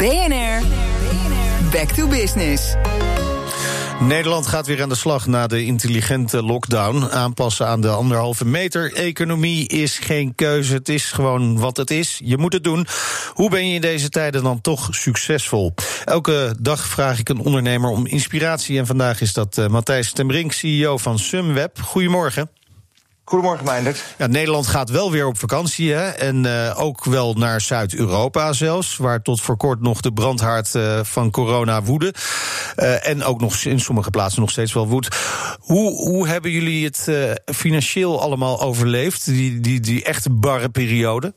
BNR, back to business. Nederland gaat weer aan de slag na de intelligente lockdown. Aanpassen aan de anderhalve meter. Economie is geen keuze, het is gewoon wat het is. Je moet het doen. Hoe ben je in deze tijden dan toch succesvol? Elke dag vraag ik een ondernemer om inspiratie. En vandaag is dat uh, Matthijs Tembrink, CEO van Sumweb. Goedemorgen. Goedemorgen, Meindert. Ja, Nederland gaat wel weer op vakantie. Hè? En uh, ook wel naar Zuid-Europa zelfs. Waar tot voor kort nog de brandhaard uh, van corona woedde. Uh, en ook nog in sommige plaatsen nog steeds wel woedt. Hoe, hoe hebben jullie het financieel allemaal overleefd? Die, die, die echte barre periode?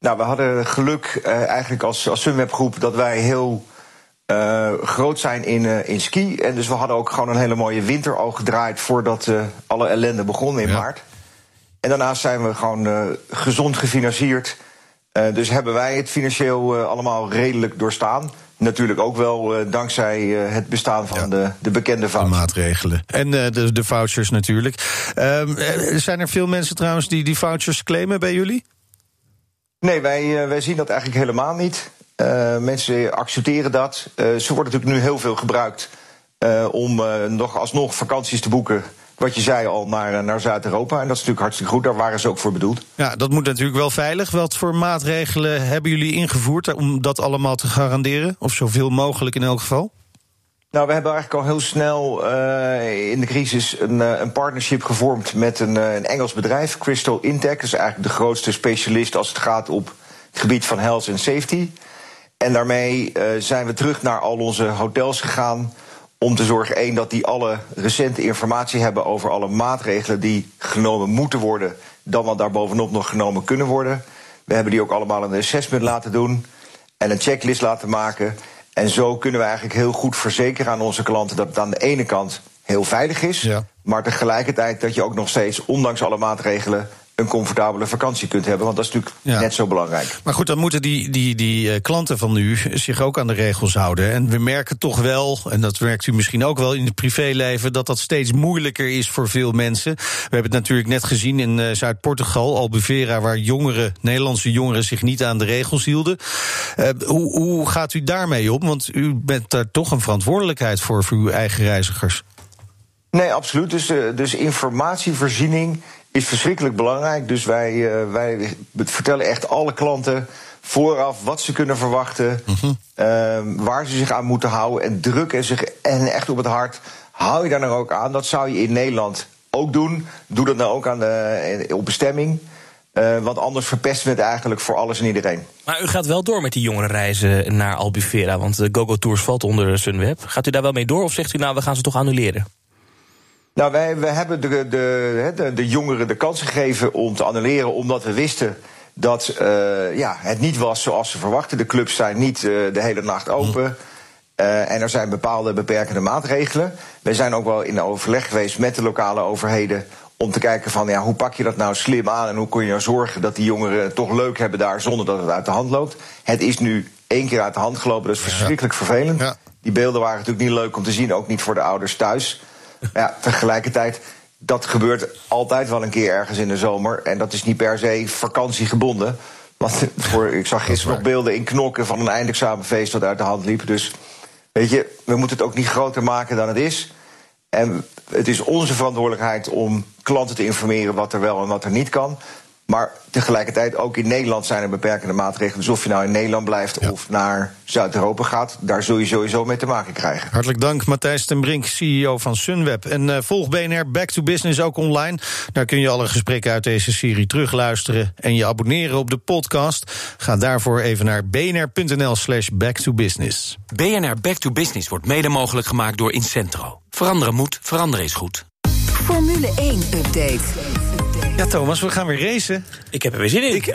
Nou, we hadden geluk eigenlijk als, als Sunweb groep dat wij heel uh, groot zijn in, uh, in ski. En dus we hadden ook gewoon een hele mooie winter al gedraaid voordat uh, alle ellende begon in ja. maart. En daarnaast zijn we gewoon gezond gefinancierd. dus hebben wij het financieel allemaal redelijk doorstaan. Natuurlijk ook wel dankzij het bestaan van ja. de, de bekende vouchers. De maatregelen. En de, de vouchers natuurlijk. Ehm, zijn er veel mensen trouwens die die vouchers claimen bij jullie? Nee, wij, wij zien dat eigenlijk helemaal niet. Uh, mensen accepteren dat. Uh, ze worden natuurlijk nu heel veel gebruikt uh, om nog alsnog vakanties te boeken. Wat je zei al, naar, naar Zuid-Europa. En dat is natuurlijk hartstikke goed. Daar waren ze ook voor bedoeld. Ja, dat moet natuurlijk wel veilig. Wat voor maatregelen hebben jullie ingevoerd om dat allemaal te garanderen? Of zoveel mogelijk in elk geval? Nou, we hebben eigenlijk al heel snel uh, in de crisis een, uh, een partnership gevormd met een, uh, een Engels bedrijf, Crystal Intech. Dat is eigenlijk de grootste specialist als het gaat op het gebied van health en safety. En daarmee uh, zijn we terug naar al onze hotels gegaan. Om te zorgen, één, dat die alle recente informatie hebben over alle maatregelen die genomen moeten worden. Dan wat daar bovenop nog genomen kunnen worden. We hebben die ook allemaal een assessment laten doen. En een checklist laten maken. En zo kunnen we eigenlijk heel goed verzekeren aan onze klanten dat het aan de ene kant heel veilig is. Ja. Maar tegelijkertijd dat je ook nog steeds, ondanks alle maatregelen, een comfortabele vakantie kunt hebben. Want dat is natuurlijk ja. net zo belangrijk. Maar goed, dan moeten die, die, die uh, klanten van u zich ook aan de regels houden. En we merken toch wel, en dat merkt u misschien ook wel in het privéleven, dat dat steeds moeilijker is voor veel mensen. We hebben het natuurlijk net gezien in uh, Zuid-Portugal, Albufeira, waar jongeren, Nederlandse jongeren zich niet aan de regels hielden. Uh, hoe, hoe gaat u daarmee om? Want u bent daar toch een verantwoordelijkheid voor, voor uw eigen reizigers. Nee, absoluut. Dus, dus informatievoorziening is verschrikkelijk belangrijk. Dus wij, uh, wij vertellen echt alle klanten vooraf wat ze kunnen verwachten, -huh. uh, waar ze zich aan moeten houden en drukken zich en echt op het hart. Hou je daar nou ook aan? Dat zou je in Nederland ook doen. Doe dat nou ook aan de, op bestemming. Uh, want anders verpesten we het eigenlijk voor alles en iedereen. Maar u gaat wel door met die jongere reizen naar Albufeira. Want de GoGo Tours valt onder Sunweb. Gaat u daar wel mee door of zegt u nou we gaan ze toch annuleren? Nou, wij, wij hebben de, de, de, de jongeren de kans gegeven om te annuleren, omdat we wisten dat uh, ja, het niet was zoals ze verwachten. De clubs zijn niet uh, de hele nacht open. Uh, en er zijn bepaalde beperkende maatregelen. We zijn ook wel in overleg geweest met de lokale overheden. Om te kijken van ja, hoe pak je dat nou slim aan en hoe kun je nou zorgen dat die jongeren het toch leuk hebben daar zonder dat het uit de hand loopt. Het is nu één keer uit de hand gelopen, dat is verschrikkelijk vervelend. Die beelden waren natuurlijk niet leuk om te zien, ook niet voor de ouders thuis. Ja, tegelijkertijd, dat gebeurt altijd wel een keer ergens in de zomer. En dat is niet per se vakantiegebonden. Want voor, ik zag gisteren nog beelden in knokken van een eindexamenfeest dat uit de hand liep. Dus weet je, we moeten het ook niet groter maken dan het is. En het is onze verantwoordelijkheid om klanten te informeren wat er wel en wat er niet kan. Maar tegelijkertijd ook in Nederland zijn er beperkende maatregelen. Dus of je nou in Nederland blijft ja. of naar Zuid-Europa gaat, daar zul je sowieso mee te maken krijgen. Hartelijk dank, Matthijs ten Brink, CEO van Sunweb. En uh, volg BNR Back to Business ook online. Daar kun je alle gesprekken uit deze serie terugluisteren en je abonneren op de podcast. Ga daarvoor even naar bnr.nl/slash back to business. BNR Back to Business wordt mede mogelijk gemaakt door Incentro. Veranderen moet, veranderen is goed. Formule 1 update. Ja, Thomas, we gaan weer racen. Ik heb er weer zin in. Ik,